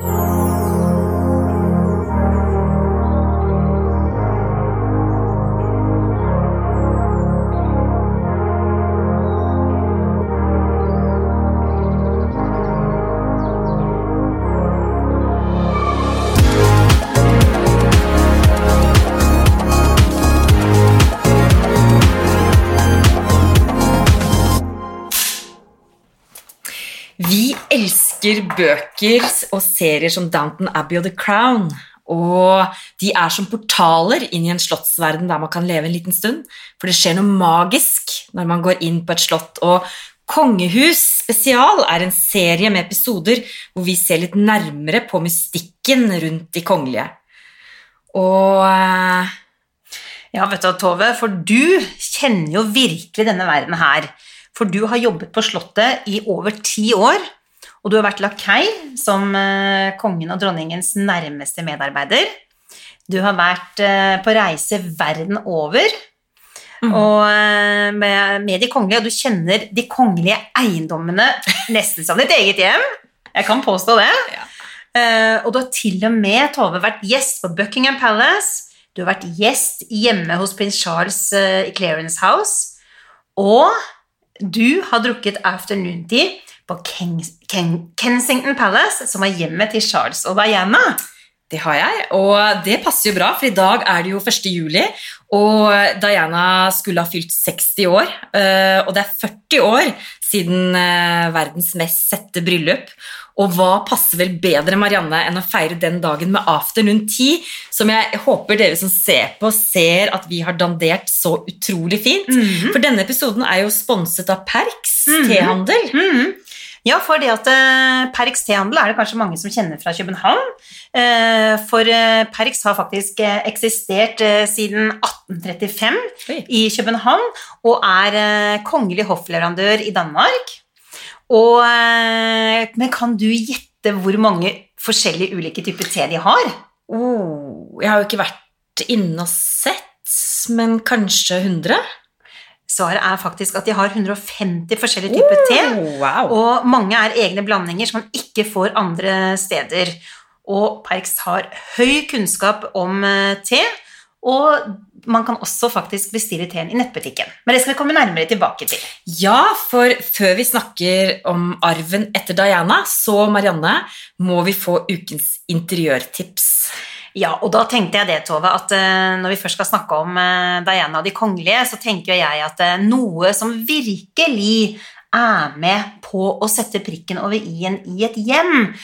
Vi elsker bøker og serier som Downton Abbey og The Crown. Og de er som portaler inn i en slottsverden der man kan leve en liten stund. For det skjer noe magisk når man går inn på et slott. Og Kongehus spesial er en serie med episoder hvor vi ser litt nærmere på mystikken rundt de kongelige. Og eh, Ja, vet du, Tove, for du kjenner jo virkelig denne verden her. For du har jobbet på Slottet i over ti år, og du har vært lakei som eh, kongen og dronningens nærmeste medarbeider. Du har vært eh, på reise verden over og eh, med, med de kongelige, og du kjenner de kongelige eiendommene nesten som ditt eget hjem. Jeg kan påstå det. Ja. Og du har til og med, Tove, vært gjest på Buckingham Palace. Du har vært gjest hjemme hos prins Charles i Clarence House. Og du har drukket afternoon tea på Kens Ken Kensington Palace, som er hjemmet til Charles og Diana. Det har jeg, og det passer jo bra, for i dag er det jo 1. juli, og Diana skulle ha fylt 60 år, eh, og det er 40 år siden eh, verdens mest sette bryllup. Og hva passer vel bedre, Marianne, enn å feire den dagen med afternoon tea, som jeg håper dere som ser på, ser at vi har dandert så utrolig fint. For denne episoden er jo sponset av Perks Mhm. tehandel. Mhm. Ja, for det at Perix T-handel er det kanskje mange som kjenner fra København. Eh, For Perix har faktisk eh, eksistert eh, siden 1835 Oi. i København, og er eh, kongelig hoffleverandør i Danmark. Og, eh, men kan du gjette hvor mange forskjellige ulike typer te de har? Oh, jeg har jo ikke vært inne og sett, men kanskje 100? Svaret er faktisk at de har 150 forskjellige typer te. Oh, wow. Og mange er egne blandinger som man ikke får andre steder. Og Perks har høy kunnskap om eh, te, og man kan også faktisk bestille teen i nettbutikken. Men det skal vi komme nærmere tilbake til. Ja, for før vi snakker om arven etter Diana, så Marianne, må vi få ukens interiørtips. Ja, og da tenkte jeg det, Tove, at eh, når vi først skal snakke om eh, Diana og de kongelige, så tenker jeg at eh, noe som virkelig er med på å sette prikken over i-en i et hjem,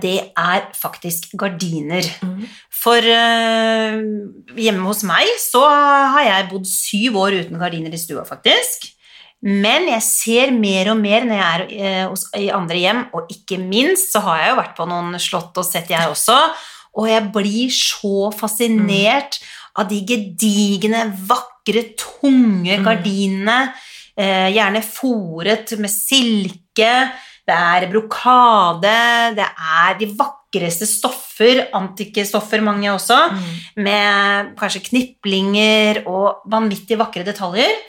det er faktisk gardiner. For eh, hjemme hos meg så har jeg bodd syv år uten gardiner i stua, faktisk. Men jeg ser mer og mer når jeg er i andre hjem, og ikke minst så har jeg jo vært på noen slott og sett, jeg også, og jeg blir så fascinert av de gedigne, vakre, tunge gardinene, eh, gjerne foret med silke, det er brokade, det er de vakreste stoffer, antikke stoffer mange også, med kanskje kniplinger og vanvittig vakre detaljer.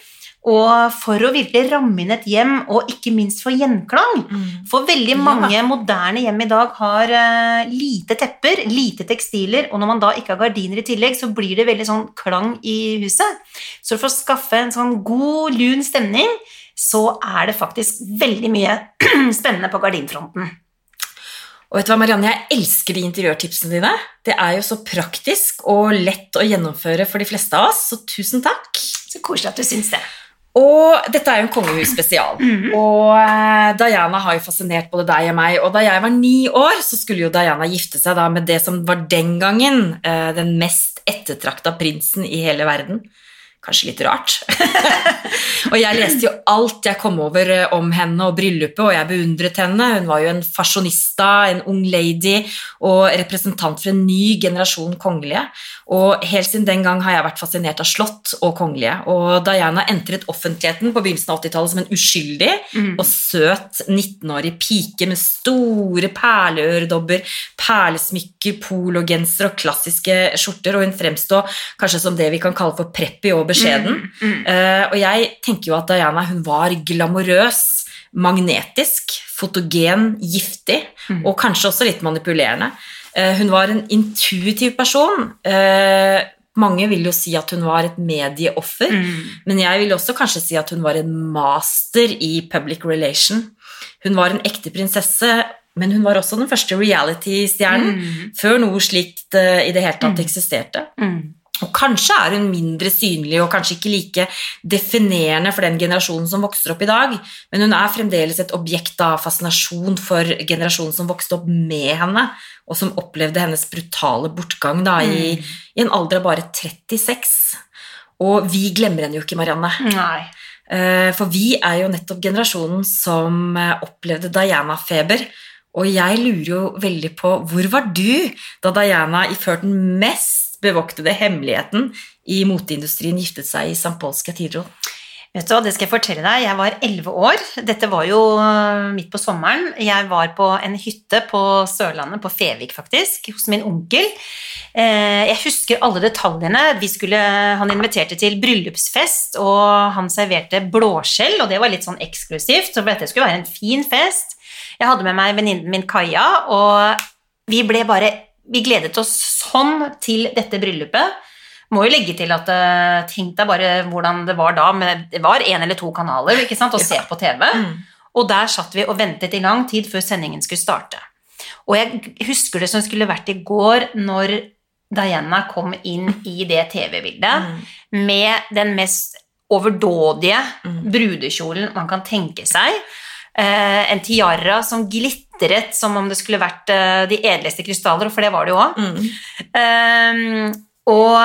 Og for å virkelig ramme inn et hjem, og ikke minst for gjenklang. For veldig Ja. mange moderne hjem i dag har uh, lite tepper, lite tekstiler, og når man da ikke har gardiner i tillegg, så blir det veldig sånn klang i huset. Så for å skaffe en sånn god, lun stemning, så er det faktisk veldig mye spennende på gardinfronten. Og vet du hva, Marianne, jeg elsker de interiørtipsene dine. Det er jo så praktisk og lett å gjennomføre for de fleste av oss, så tusen takk. Så koselig at du syns det. Og dette er jo en kongehusspesial. Og eh, Diana har jo fascinert både deg og meg. Og da jeg var ni år, så skulle jo Diana gifte seg da med det som var den gangen eh, den mest ettertrakta prinsen i hele verden. Kanskje litt rart. og jeg leste jo alt jeg kom over eh, om henne og bryllupet, og jeg beundret henne. Hun var jo en fasjonista, en ung lady og representant for en ny generasjon kongelige. Og helt siden den gang har jeg vært fascinert av slott og kongelige. Og Diana entret offentligheten på begynnelsen av 80-tallet som en uskyldig og søt 19-årig pike med store perleøredobber, perlesmykker, pologenser og klassiske skjorter, og hun fremstod kanskje som det vi kan kalle for preppy og beskjeden. Eh, og jeg tenker jo at Diana hun var glamorøs, magnetisk, fotogen, giftig og kanskje også litt manipulerende. Uh, hun var en intuitiv person. Uh, mange vil jo si at hun var et medieoffer, men jeg vil også kanskje si at hun var en master i public relation. Hun var en ekte prinsesse, men hun var også den første reality-stjernen, før noe slikt i det hele tatt eksisterte. Mm. Og kanskje er hun mindre synlig og kanskje ikke like definerende for den generasjonen som vokser opp i dag, men hun er fremdeles et objekt av fascinasjon for generasjonen som vokste opp med henne, og som opplevde hennes brutale bortgang da, i, i en alder av bare 36. Og vi glemmer henne jo ikke, Marianne. Nei. Eh, For vi er jo nettopp generasjonen som eh, opplevde Diana-feber. Og jeg lurer jo veldig på hvor var du da Diana iførte den mest bevoktede hemmeligheten i moteindustrien giftet seg i St. Pauls Cathedral? Vet du hva, det skal jeg fortelle deg. Jeg var 11 år. Dette var jo øh, midt på sommeren. Jeg var på en hytte på Sørlandet, på Fevik faktisk, hos min onkel. Eh, Jeg husker alle detaljene. Skulle, han inviterte til bryllupsfest, og han serverte blåskjell, og det var litt sånn eksklusivt, så dette skulle være en fin fest. Jeg hadde med meg venninnen min Kaja, og vi ble bare Vi gledet oss sånn til dette bryllupet. Må jo legge til at eh, Tenk deg bare hvordan det var da. Men det var én eller to kanaler ikke sant, å se på TV. Og der satt vi og ventet i lang tid før sendingen skulle starte. Og jeg husker det som skulle vært i går, når Diana kom inn i det TV-bildet med den mest overdådige brudekjolen man kan tenke seg. Eh, en tiara som glitret som om det skulle vært eh, de edleste krystaller, for det var det jo òg. Mm. og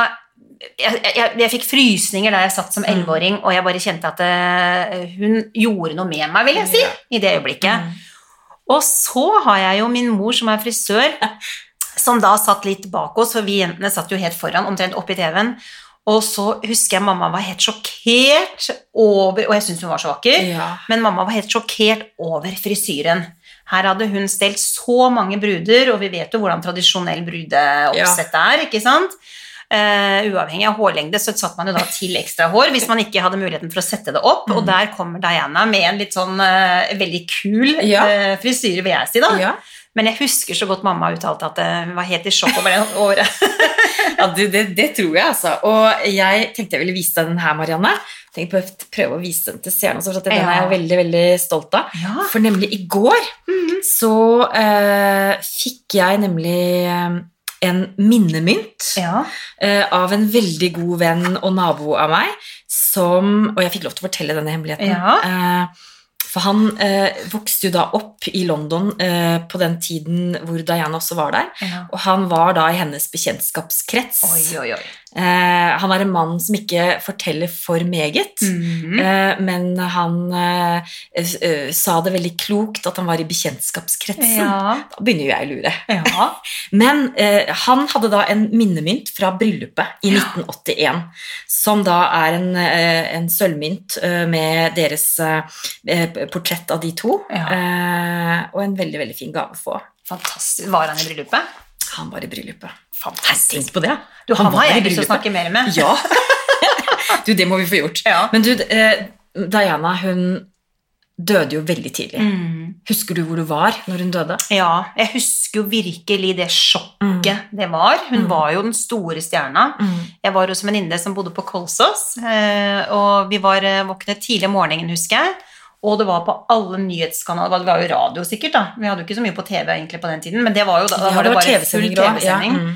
jeg, jeg, jeg fikk frysninger da jeg satt som elleveåring, og jeg bare kjente at det, hun gjorde noe med meg, vil jeg si, i det øyeblikket. Og så har jeg jo min mor som er frisør, som da satt litt bak oss, for vi jentene satt jo helt foran, omtrent oppi TV-en. Og så husker jeg mamma var helt sjokkert over Og jeg syns hun var så vakker. Ja. Men mamma var helt sjokkert over frisyren. Her hadde hun stelt så mange bruder, og vi vet jo hvordan tradisjonell brudeoppsett er. ikke sant? Uh, uavhengig av hårlengde så satt man jo da til ekstra hår hvis man ikke hadde muligheten for å sette det opp. Og der kommer Diana med en litt sånn uh, veldig kul Ja. uh, frisyre, vil jeg si. da. Ja. Men jeg husker så godt mamma uttalte at eh, hun var helt i sjokk over det året. Ja, det, det, det tror jeg, altså. Og jeg tenkte jeg ville vise deg den her, Marianne. Tenk på å prøve å vise den til seerne, at den Ja. er jeg veldig veldig stolt av. Ja. For nemlig i går så eh, fikk jeg nemlig eh, en minnemynt Ja. eh, av en veldig god venn og nabo av meg, som Og jeg fikk lov til å fortelle denne hemmeligheten. Ja. Eh, for han eh, vokste jo da opp i London eh, på den tiden hvor Diana også var der. ja. Og han var da i hennes bekjentskapskrets. Oi, oi, oi. Eh, han er en mann som ikke forteller for meget, Mhm. eh, men han eh, eh, sa det veldig klokt at han var i bekjentskapskretsen. Ja. Da begynner jo jeg å lure. ja. Men eh, han hadde da en minnemynt fra bryllupet i 1981, som da er en, eh, en sølvmynt med deres portrett av de to, Ja. eh, og en veldig, veldig fin gave å få. Fantastisk. Var han i bryllupet? Han var i bryllupet. Fantastisk. På det! Du, han var har jeg lyst til å snakke mer med. Ja! du, det må vi få gjort. Ja. Men du, eh, Diana, hun døde jo veldig tidlig. Mm. Husker du hvor du var når hun døde? Ja, jeg husker jo virkelig det sjokket det var. Hun Mm. var jo den store stjerna. Jeg var hos en venninne som bodde på Kolsås, eh, og vi var eh, våknet tidlig om morgenen, husker jeg. Og det var på alle nyhetskanaler. Det var jo radio, sikkert. da. Vi hadde jo ikke så mye på TV egentlig på den tiden, men det var jo da, da Ja, var det bare full TV-sendinger også. Ja, TV-sending. mm.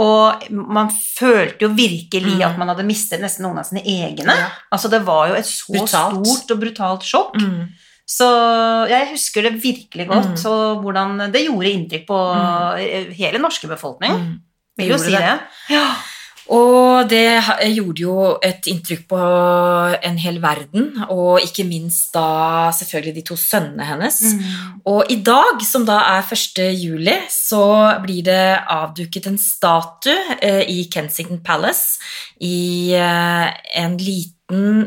Og man følte jo virkelig Mm. at man hadde mistet nesten noen av sine egne. Ja. Altså Det var jo et så Brutalt. stort og brutalt sjokk. Mm. Så jeg husker det virkelig godt, Mm. og hvordan det gjorde inntrykk på eh, hele norske befolkning. Mm. Vil jo gjorde det. det. Ja. Og det gjorde jo et inntrykk på en hel verden, og ikke minst da selvfølgelig de to sønnene hennes. Mm. Og i dag, som da er 1. juli, så blir det avduket en statue eh, i Kensington Palace i eh, en liten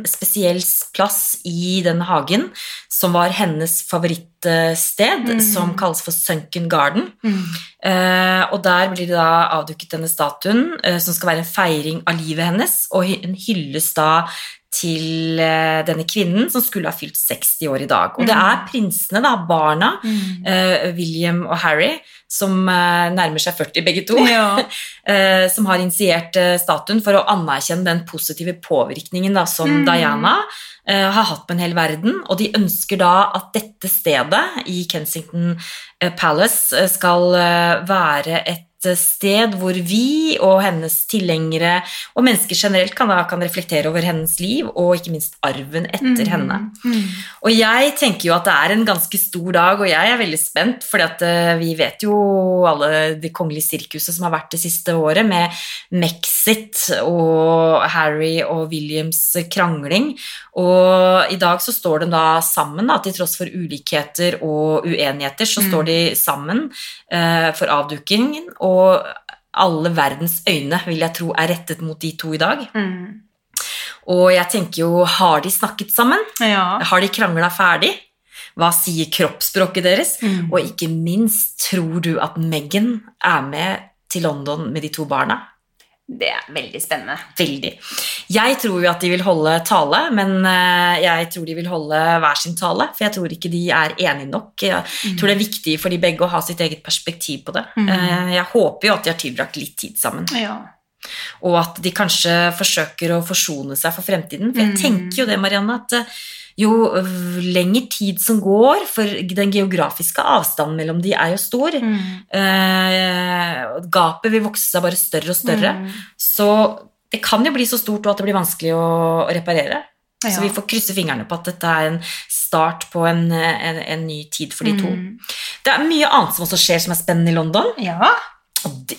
spesiell plass i den hagen, som var hennes favorittsted, Mm. som kalles for Sunken Garden. Mm. Eh, og der blir det da avduket denne statuen, eh, som skal være en feiring av livet hennes, og en hyllest da til eh, denne kvinnen som skulle ha fylt 60 år i dag. Og det er prinsene, da, barna, eh, William og Harry, som uh, nærmer seg 40 begge to, Ja. uh, som har initiert statuen for å anerkjenne den positive påvirkningen da, som Mm. Diana har hatt på en hel verden, og de ønsker da at dette stedet i Kensington Palace skal være et sted hvor vi og hennes tilhengere og mennesker generelt kan, da, kan reflektere over hennes liv og ikke minst arven etter henne. Mm. Og jeg tenker jo at det er en ganske stor dag, og jeg er veldig spent, fordi at eh, vi vet jo alle det kongelige sirkuset som har vært det siste året, med Mexit og Harry og Williams krangling. Og i dag så står de da sammen, da, til tross for ulikheter og uenigheter, så Mm. står de sammen uh, for avdukingen, og alle verdens øyne, vil jeg tro, er rettet mot de to i dag. Mm. Og jeg tenker jo, har de snakket sammen? Ja. Har de krangla ferdig? Hva sier kroppsspråket deres? Mm. Og ikke minst, tror du at Meghan er med til London med de to barna? Det er veldig spennende. Veldig. Jeg tror jo at de vil holde tale, men eh, jeg tror de vil holde hver sin tale. For jeg tror ikke de er enige nok. Jeg tror det er viktig for de begge å ha sitt eget perspektiv på det. Mm. Eh, Jeg håper jo at de har tilbrakt litt tid sammen. Ja. Og at de kanskje forsøker å forsone seg for fremtiden. For jeg Mm. tenker jo det, Marianne, at eh, jo lengre tid som går, for den geografiske avstanden mellom de er jo stor, Mm. eh, gapet vil vokse seg bare større og større, Mm. så det kan jo bli så stort at det blir vanskelig å reparere. Ja. Så vi får krysse fingrene på at dette er en start på en, en, en ny tid for de to. Mm. Det er mye annet som også skjer som er spennende i London. Ja.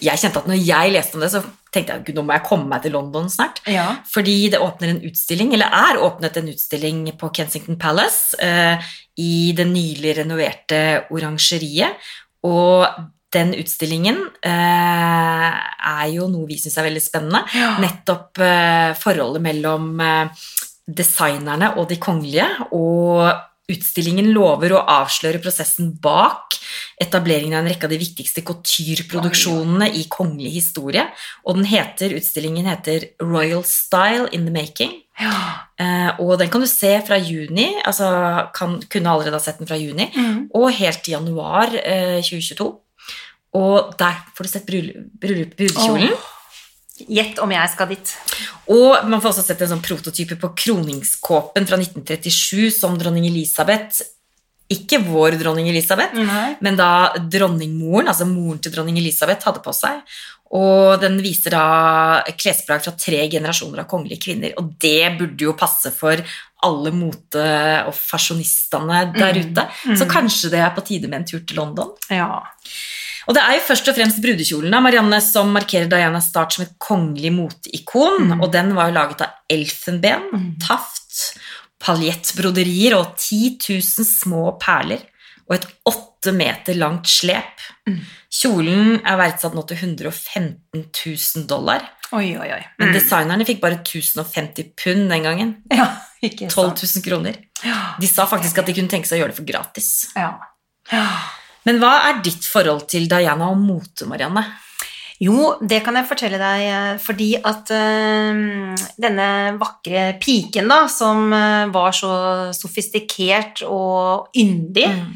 Jeg kjente at når jeg leste om det, så tenkte jeg at nå må jeg komme meg til London snart. ja. Fordi det åpner en utstilling, eller er åpnet en utstilling på Kensington Palace eh, i det nylig renoverte orangeriet. Og den utstillingen eh, er jo noe vi syns er veldig spennende. Ja. Nettopp eh, forholdet mellom eh, designerne og de kongelige. Og utstillingen lover å avsløre prosessen bak etableringen av en rekke av de viktigste couture-produksjonene i kongelig historie. Og den heter, utstillingen heter Royal Style in the Making. Ja. Eh, og den kan du se fra juni, altså kan, kunne allerede ha sett den fra juni, Mm. og helt til januar eh, 2022. Og der får du sett brudekjolen. Gjett om jeg skal dit. Og man får også sett en sånn prototype på kroningskåpen fra 1937 som dronning Elisabeth Ikke vår dronning Elisabeth, Nei. men da dronningmoren, altså moren til dronning Elisabeth, hadde på seg. Og den viser da klesplagg fra tre generasjoner av kongelige kvinner. Og det burde jo passe for alle mote- og fasjonistene der Mm. ute. Så kanskje det er på tide med en tur til London. Ja. Og det er jo først og fremst brudekjolen Marianne, som markerer Dianas start som et kongelig moteikon. Mm. Og den var jo laget av elfenben, Mm. taft, paljettbroderier og 10 000 små perler. Og et åtte meter langt slep. Mm. Kjolen er verdsatt nå til 115 000 dollar. Oi, oi, oi. Men Mm. designerne fikk bare 1050 pund den gangen. Ja, ikke 12 000 kroner. Ja. De sa faktisk at de kunne tenke seg å gjøre det for gratis. Ja. ja. Men hva er ditt forhold til Diana og mote, Marianne? Jo, det kan jeg fortelle deg, eh, fordi at eh, denne vakre piken da, som eh, var så sofistikert og yndig, Mm.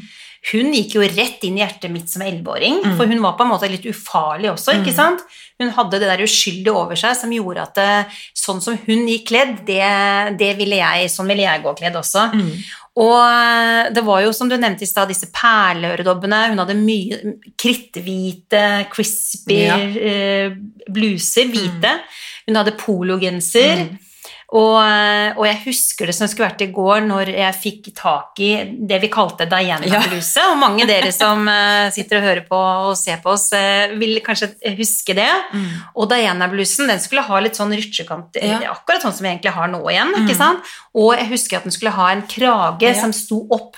Hun gikk jo rett inn i hjertet mitt som elleveåring, Mm. for hun var på en måte litt ufarlig også, ikke Mm. sant? Hun hadde det der uskyldige over seg som gjorde at det, sånn som hun gikk kledd, det, det ville jeg, sånn ville jeg gå kledd også. Mm. Og eh, det var jo, som du nevnte i stad, disse perleøredobbene. Hun hadde mye kritthvite, crispy Ja. eh, bluser, hvite. Hun hadde pologenser. Mm. Og, eh, og jeg husker det som skulle vært i går, når jeg fikk tak i det vi kalte Diana-bluse. Og mange av dere som eh, sitter og hører på og ser på oss, eh, vil kanskje huske det. Mm. Og Diana-blusen den skulle ha litt sånn rutsjekant, Ja. akkurat sånn som vi egentlig har nå igjen. Mm. ikke sant? Og jeg husker at den skulle ha en krage Ja. som sto opp.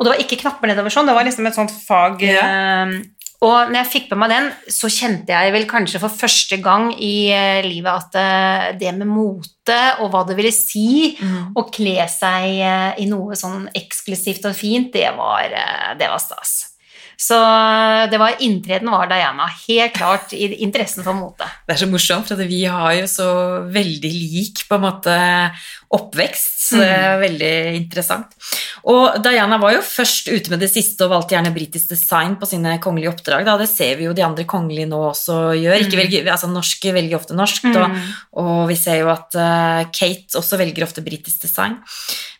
Og det var ikke knapper nedover sånn, det var liksom et sånt fag. eh, Og når jeg fikk på meg den, så kjente jeg vel kanskje for første gang i eh, livet at eh, det med mote og hva det ville si Mm. å kle seg eh, i noe sånn eksklusivt og fint, det var, det var stas. Så det var inntreden var Diana. Helt klart i interessen for mote. Det er så morsomt, for vi har jo så veldig lik på en måte oppvekst. Så det er Mm. veldig interessant. Og Diana var jo først ute med det siste og valgte gjerne britisk design på sine kongelige oppdrag. Da. Det ser vi jo de andre kongelige nå også gjør. Ikke velger, altså Norske velger ofte norsk, og, Mm. og vi ser jo at uh, Kate også velger ofte britisk design.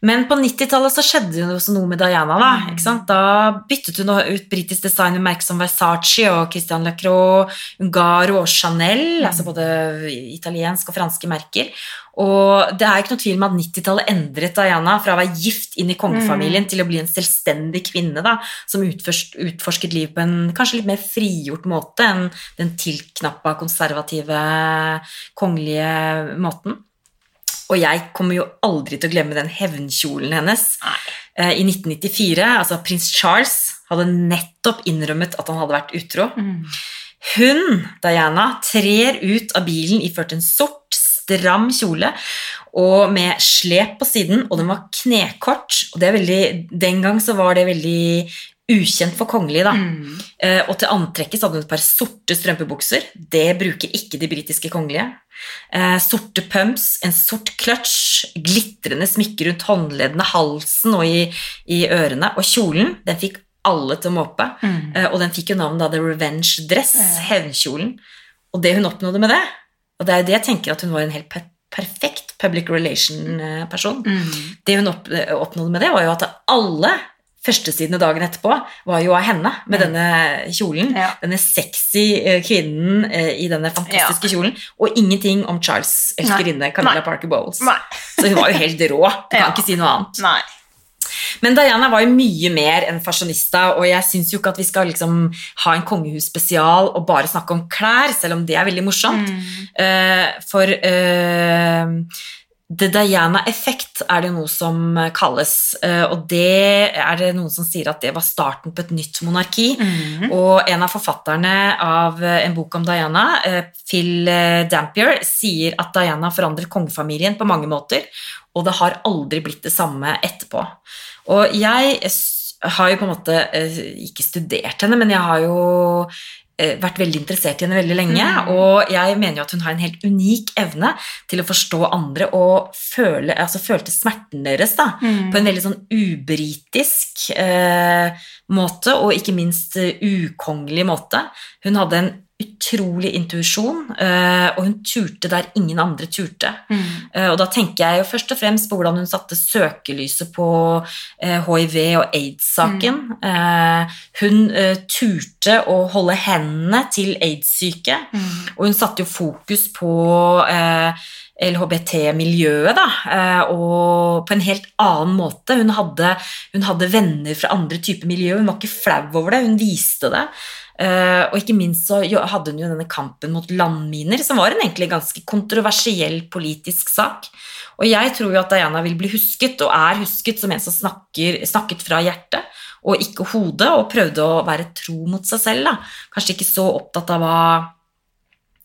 Men på 90-tallet så skjedde det jo også noe med Diana. Da Mm. ikke sant? Da byttet hun ut britisk design med merker som Versace og Christian Lacroix, Ungaro og Chanel, altså både italiensk og franske merker. Og det er ikke noe tvil om at 90-tallet endret Diana fra å være gift inn i kongefamilien til å bli en selvstendig kvinne da, som utforsk, utforsket liv på en kanskje litt mer frigjort måte enn den tilknappa, konservative, kongelige måten. Og jeg kommer jo aldri til å glemme den hevnkjolen hennes eh, i 1994. Altså prins Charles hadde nettopp innrømmet at han hadde vært utro. Mm. Hun, Diana, trer ut av bilen iført en sort, stram kjole og med slep på siden, og den var knekort. Og det er veldig, den gang så var det veldig ukjent for kongelige, da. Mm. Eh, og til antrekket så hadde hun et par sorte strømpebukser. Det bruker ikke de britiske kongelige. Eh, sorte pumps, en sort clutch, glitrende smykker rundt håndleddene, halsen og i, i ørene. Og kjolen, den fikk alle til å måpe. Mm. Eh, og den fikk jo navnet da The Revenge Dress, hevnkjolen. Og det hun oppnådde med det, og det er det jeg tenker at hun var en helt per perfekt public relation-person. Mm. Det hun opp oppnådde med det, var jo at alle førstesidene dagen etterpå var jo av henne med Mm. denne kjolen. Ja. Denne sexy eh, kvinnen eh, i denne fantastiske kjolen. Og ingenting om Charles' elskerinne Camilla. Parker Bowles. Nei. Så hun var jo helt rå. Du kan Ja. ikke si noe annet. Nei. Men Diana var jo mye mer enn fasjonista, og jeg syns jo ikke at vi skal liksom ha en kongehusspesial og bare snakke om klær, selv om det er veldig morsomt. Mm. Uh, for uh, The Diana-effekt er det noe som kalles, eh, og det er det noen som sier at det var starten på et nytt monarki. Mm. Og en av forfatterne av en bok om Diana, Phil Dampier, sier at Diana forandret kongefamilien på mange måter, og det har aldri blitt det samme etterpå. Og jeg har jo på en måte eh, ikke studert henne, men jeg har jo eh, vært veldig interessert i henne veldig lenge, Mm. og jeg mener jo at hun har en helt unik evne til å forstå andre og føle, altså følte smerten deres da, Mm. på en veldig sånn ubritisk eh, måte, og ikke minst eh, ukongelig måte. Hun hadde en utrolig intuisjon, eh, og hun turte der ingen andre turte. Mm. Eh, og da tenker jeg jo først og fremst på hvordan hun satte søkelyset på eh, hiv- og aids-saken. Mm. hun eh, turte å holde hendene til aids-syke, Mm. og hun satte jo fokus på eh, LHBT-miljøet, da, eh, og på en helt annen måte. Hun hadde, hun hadde venner fra andre typer miljø, hun var ikke flau over det, hun viste det. Eh, og ikke minst så hadde hun jo denne kampen mot landminer, som var en egentlig ganske kontroversiell politisk sak. Og jeg tror jo at Diana vil bli husket, og er husket, som en som snakker, snakket fra hjertet, og ikke hodet, og prøvde å være tro mot seg selv. Da. Kanskje ikke så opptatt av hva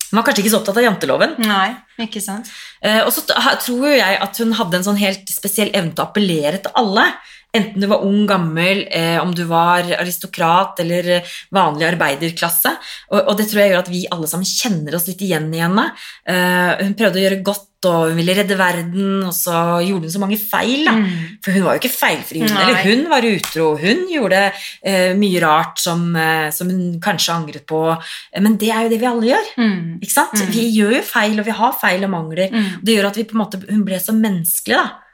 Hun var kanskje ikke så opptatt av janteloven. Nei, ikke sant. Eh, og så tror jo jeg at hun hadde en sånn helt spesiell evne til å appellere til alle. Enten du var ung, gammel, eh, om du var aristokrat eller eh, vanlig arbeiderklasse. Og, og det tror jeg gjør at vi alle sammen kjenner oss litt igjen i henne. Eh, hun prøvde å gjøre godt, og hun ville redde verden, og så gjorde hun så mange feil. da. Mm. For hun var jo ikke feilfri, hun eller hun var utro. Hun gjorde eh, mye rart som, eh, som hun kanskje angret på. Men det er jo det vi alle gjør. Mm. ikke sant? Mm. Vi gjør jo feil, og vi har feil og mangler. Mm. Det gjør at vi på en måte, hun ble så menneskelig. da.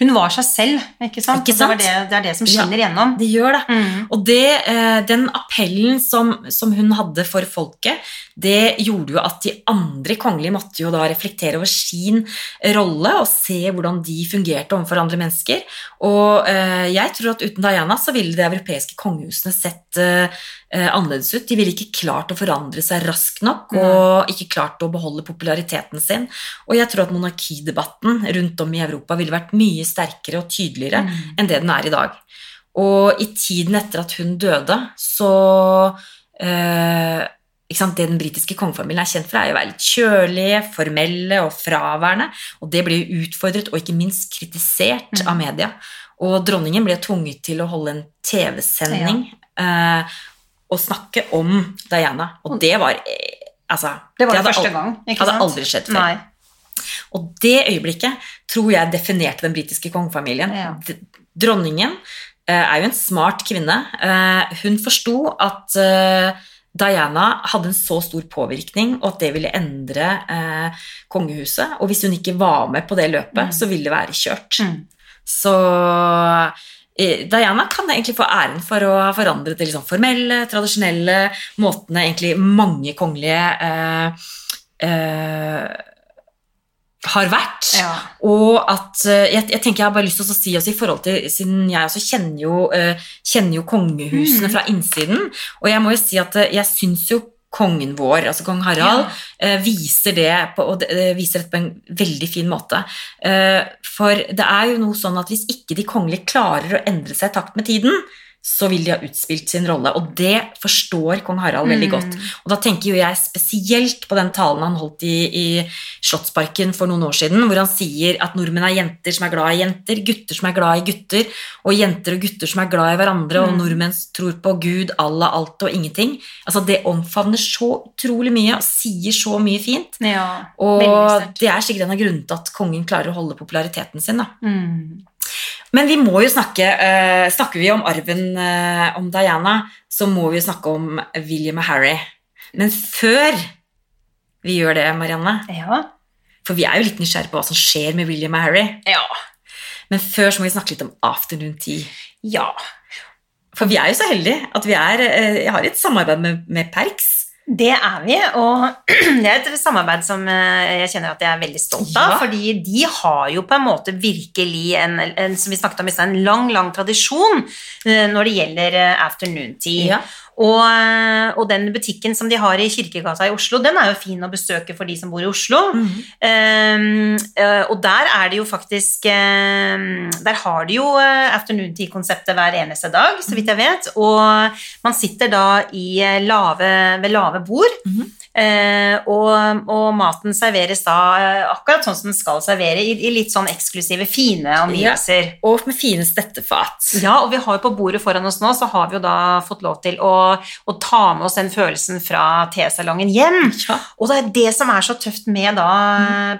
Hun var seg selv, ikke sant? Ikke sant? Det, det, det er det som skinner gjennom. Det gjør det. Mm. Og det, eh, den appellen som, som hun hadde for folket, det gjorde jo at de andre kongelige måtte jo da reflektere over sin rolle og se hvordan de fungerte overfor andre mennesker. Og eh, jeg tror at uten Diana så ville de europeiske kongehusene sett eh, annerledes ut. De ville ikke klart å forandre seg raskt nok og ikke klart å beholde populariteten sin. Og jeg tror at monarkidebatten rundt om i Europa ville vært mye sterkere og tydeligere Mm. enn det den er i dag. Og i tiden etter at hun døde, så eh, Det den britiske kongefamilien er kjent for, er å være litt kjølige, formelle og fraværende. Og det ble jo utfordret og ikke minst kritisert Mm. av media. Og dronningen ble tvunget til å holde en TV-sending. Eh, å snakke om Diana, og det var eh, Altså, Det var det hadde første gang, Det hadde aldri skjedd før. Nei. Og det øyeblikket tror jeg definerte den britiske kongefamilien. Ja. Dronningen eh, er jo en smart kvinne. Eh, hun forsto at Diana hadde en så stor påvirkning, og at det ville endre eh, kongehuset. Og hvis hun ikke var med på det løpet, så ville det være kjørt. Mm. Så Diana kan egentlig få æren for å ha forandret de liksom formelle, tradisjonelle måtene egentlig mange kongelige eh, eh, har vært. Ja. Og at eh, jeg, jeg tenker jeg har bare lyst til å si også i forhold til Siden jeg også kjenner jo, eh, kjenner jo kongehusene Mm. fra innsiden, og jeg må jo si at eh, jeg syns jo kongen vår, altså kong Harald, eh, viser det på, og det, det viser det på en veldig fin måte. Eh, for det er jo noe sånn at hvis ikke de kongelige klarer å endre seg i takt med tiden, så vil de ha utspilt sin rolle, og det forstår kong Harald veldig Mm. godt. Og da tenker jo jeg spesielt på den talen han holdt i, i Slottsparken for noen år siden, hvor han sier at nordmenn er jenter som er glad i jenter, gutter som er glad i gutter, og jenter og gutter som er glad i hverandre, og Mm. nordmenn tror på Gud, Allah, alt og ingenting. Altså Det omfavner så utrolig mye og sier så mye fint. ja. Og det er sikkert en av grunnene til at kongen klarer å holde populariteten sin. da. Mm. Men vi må jo snakke uh, Snakker vi om arven uh, om Diana, så må vi jo snakke om William og Harry. Men før vi gjør det, Marianne, Ja. for vi er jo litt nysgjerrige på hva som skjer med William og Harry, Ja. men før så må vi snakke litt om afternoon tea. ja. For vi er jo så heldige at vi er, uh, har et samarbeid med, med Perks. Det er vi, og det er et samarbeid som eh, jeg kjenner at jeg er veldig stolt av. Ja. Fordi de har jo på en måte virkelig en, en som vi snakket om i sted, en lang, lang tradisjon eh, når det gjelder eh, afternoon tea. Ja. Og, eh, og den butikken som de har i Kirkegata i Oslo, den er jo fin å besøke for de som bor i Oslo. Um, eh, og der er det jo faktisk um, Der har de jo eh, afternoon tea-konseptet hver eneste dag, så vidt jeg vet. Og man sitter da i lave, ved lave bord, Mm og, og maten serveres da eh, akkurat sånn som den skal servere, i, i litt sånn eksklusive, fine omgivelser. Og med fine stettefat. Ja, og vi har jo på bordet foran oss nå, så har vi jo da fått lov til å, å ta med oss den følelsen fra tesalongen hjem. Ja. Og det er det som er så tøft med da,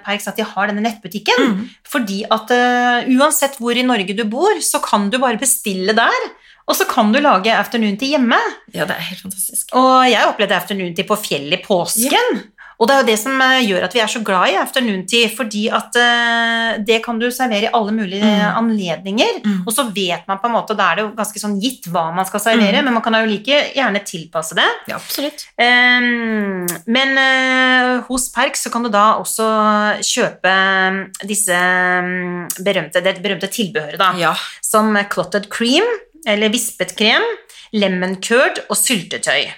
Perks, at de har denne nettbutikken. Mm. Fordi at uh, uansett hvor i Norge du bor, så kan du bare bestille der. Og så kan du lage afternoon tea hjemme. ja, det er helt fantastisk. Og jeg opplevde afternoon tea på fjellet i påsken. Og det er jo det som eh, gjør at vi er så glad i afternoon tea, fordi at eh, det kan du servere i alle mulige Mm. anledninger. Mm. Og så vet man på en måte, da er det jo ganske sånn gitt hva man skal servere, Mm. men man kan jo like gjerne tilpasse det. Ja, absolutt. Um, men uh, hos Perk så kan du da også kjøpe disse mm, berømte, det berømte tilbehøret, da, Ja. som clotted cream, eller vispet krem, lemon curd og syltetøy.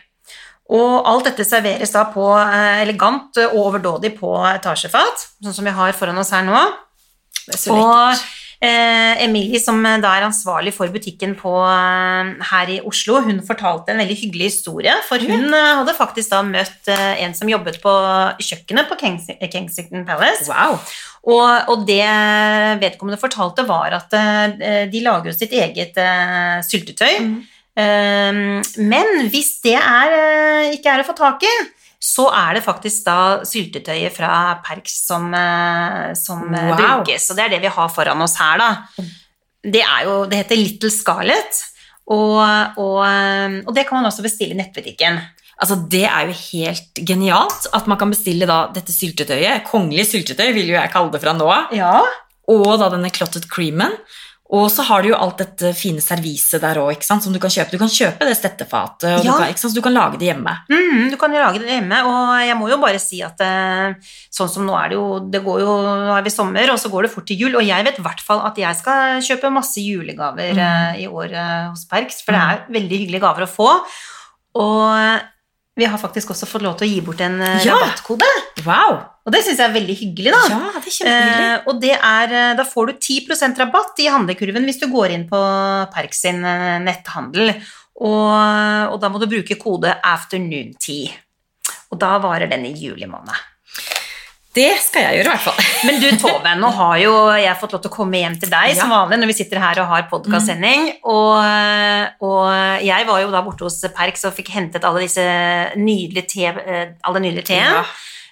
Og alt dette serveres da på eh, elegant og overdådig på etasjefat, sånn som vi har foran oss her nå. Det er så lekkert. Eh, Emilie, som da er ansvarlig for butikken på, eh, her i Oslo, hun fortalte en veldig hyggelig historie. For hun eh, hadde faktisk da møtt en som jobbet på kjøkkenet på Kings Kensington Palace. Wow. Og, og det vedkommende fortalte, var at de lager jo sitt eget syltetøy. Mm. Men hvis det er, ikke er å få tak i, så er det faktisk da syltetøyet fra Perks som, eh, som eh, Wow. brukes. Og det er det vi har foran oss her, da. Det, er jo, det heter Little Scarlet, og, og, eh, og det kan man også bestille i nettbutikken. Altså, Det er jo helt genialt at man kan bestille da dette syltetøyet. Kongelig syltetøy vil jo jeg kalle det fra nå av. Ja, Og da denne clotted creamen. Og så har du jo alt dette fine serviset der òg, som du kan kjøpe. Du kan kjøpe det stettefatet, og Ja. du, kan, så du kan lage det hjemme. Mm, du kan jo lage det hjemme, og jeg må jo bare si at eh, sånn som nå er det jo, det går jo, nå er vi sommer, og så går det fort til jul, og jeg vet i hvert fall at jeg skal kjøpe masse julegaver Mm. eh, i år eh, hos Perks, for det er veldig hyggelige gaver å få, og vi har faktisk også fått lov til å gi bort en Ja. rabattkode, Wow! Og det synes jeg er veldig hyggelig da. Ja, det er kjempehyggelig. Eh, og det er, eh, da får du 10% rabatt i handlekurven hvis du går inn på Perk sin eh, netthandel. Og, og da må du bruke kode afternoontea. Og da varer den i juli måned. Det skal jeg gjøre, i hvert fall. Men du Tove, nå har jo jeg fått lov til å komme hjem til deg som vanlig når vi sitter her og har podkastsending. Mm. Og, og jeg var jo da borte hos Perks og fikk hentet alle disse nydelige te, eh, alle nydelige teen. Ja.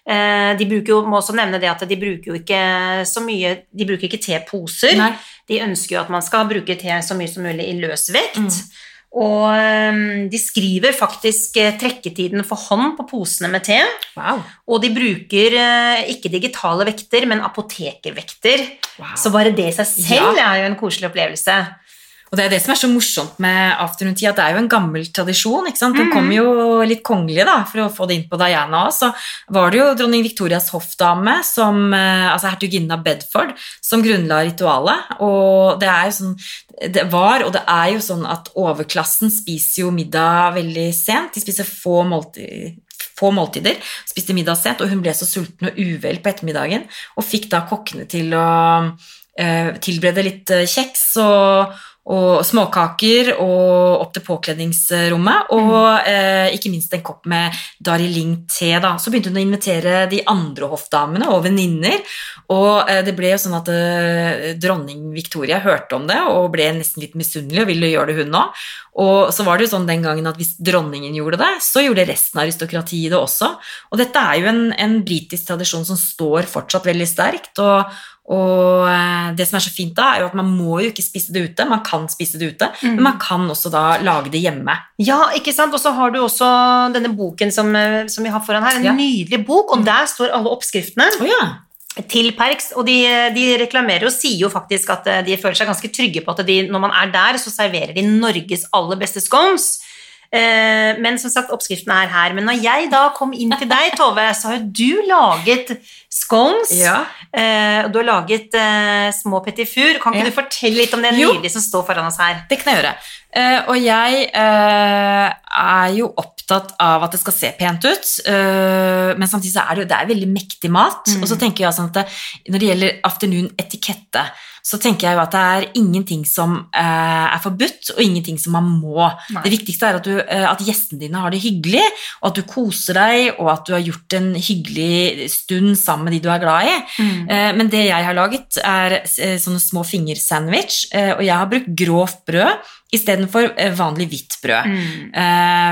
Eh, De bruker jo, må også nevne det at de bruker jo ikke så mye De bruker ikke teposer. Nei. De ønsker jo at man skal bruke te så mye som mulig i løs vekt. Mm. Og eh, de skriver faktisk eh, trekketiden for hånd på posene med te. Wow. Og de bruker eh, ikke digitale vekter, men apotekervekter. Wow. Så bare det i seg selv er jo en koselig opplevelse. Og det er det som er så morsomt med afternoon tea, at det er jo en gammel tradisjon. ikke sant? Den Mhm. kom jo litt kongelig, da, for å få det inn på Diana også. Så var det jo dronning Victorias hoffdame, som, eh, altså hertuginnen av Bedford, som grunnla ritualet. Og det er jo sånn Det var, og det er jo sånn at overklassen spiser jo middag veldig sent. De spiser få måltider få måltider, spiste middag sent, og hun ble så sulten og uvel på ettermiddagen, og fikk da kokkene til å eh, tilberede litt eh, kjeks og, og småkaker og opp til påkledningsrommet, og eh, ikke minst en kopp med Dariling te. Da. Så begynte hun å invitere de andre hoffdamene og venninner, og eh, det ble jo sånn at eh, dronning Victoria hørte om det og ble nesten litt misunnelig og ville gjøre det hun òg. Og så var det jo sånn den gangen at hvis dronningen gjorde det, så gjorde resten av aristokratiet det også. Og dette er jo en, en britisk tradisjon som står fortsatt veldig sterkt. og og eh, det som er så fint da, er jo at man må jo ikke spise det ute. Man kan spise det ute, Mm. men man kan også da lage det hjemme. Ja, ikke sant? Og så har du også denne boken som, eh, som vi har foran her. En Ja. nydelig bok, og der står alle oppskriftene Oh, ja. til Perks. Og de, de reklamerer og sier jo faktisk at eh, de føler seg ganske trygge på at de, når man er der, så serverer de Norges aller beste scones. Eh, Men som sagt, oppskriften er her. Men når jeg da kom inn til deg, Tove, så har jo du laget scones. ja. Eh, og du har laget eh, små petit four. Kan ikke Ja. du fortelle litt om det nydelige som står foran oss her? Det kan jeg gjøre. Og jeg er jo opptatt av at det skal se pent ut, men samtidig så er det jo det er veldig mektig mat. Mm. Og så tenker jeg sånn at det, når det gjelder afternoon-etikette, så tenker jeg jo at det er ingenting som eh, er forbudt, og ingenting som man må. Nei. Det viktigste er at, du, eh, at gjestene dine har det hyggelig, og at du koser deg, og at du har gjort en hyggelig stund sammen med de du er glad i. Eh, Men det jeg har laget, er sånne små fingersandwich, og jeg har brukt grovt brød istedenfor vanlig hvitt brød. Mm.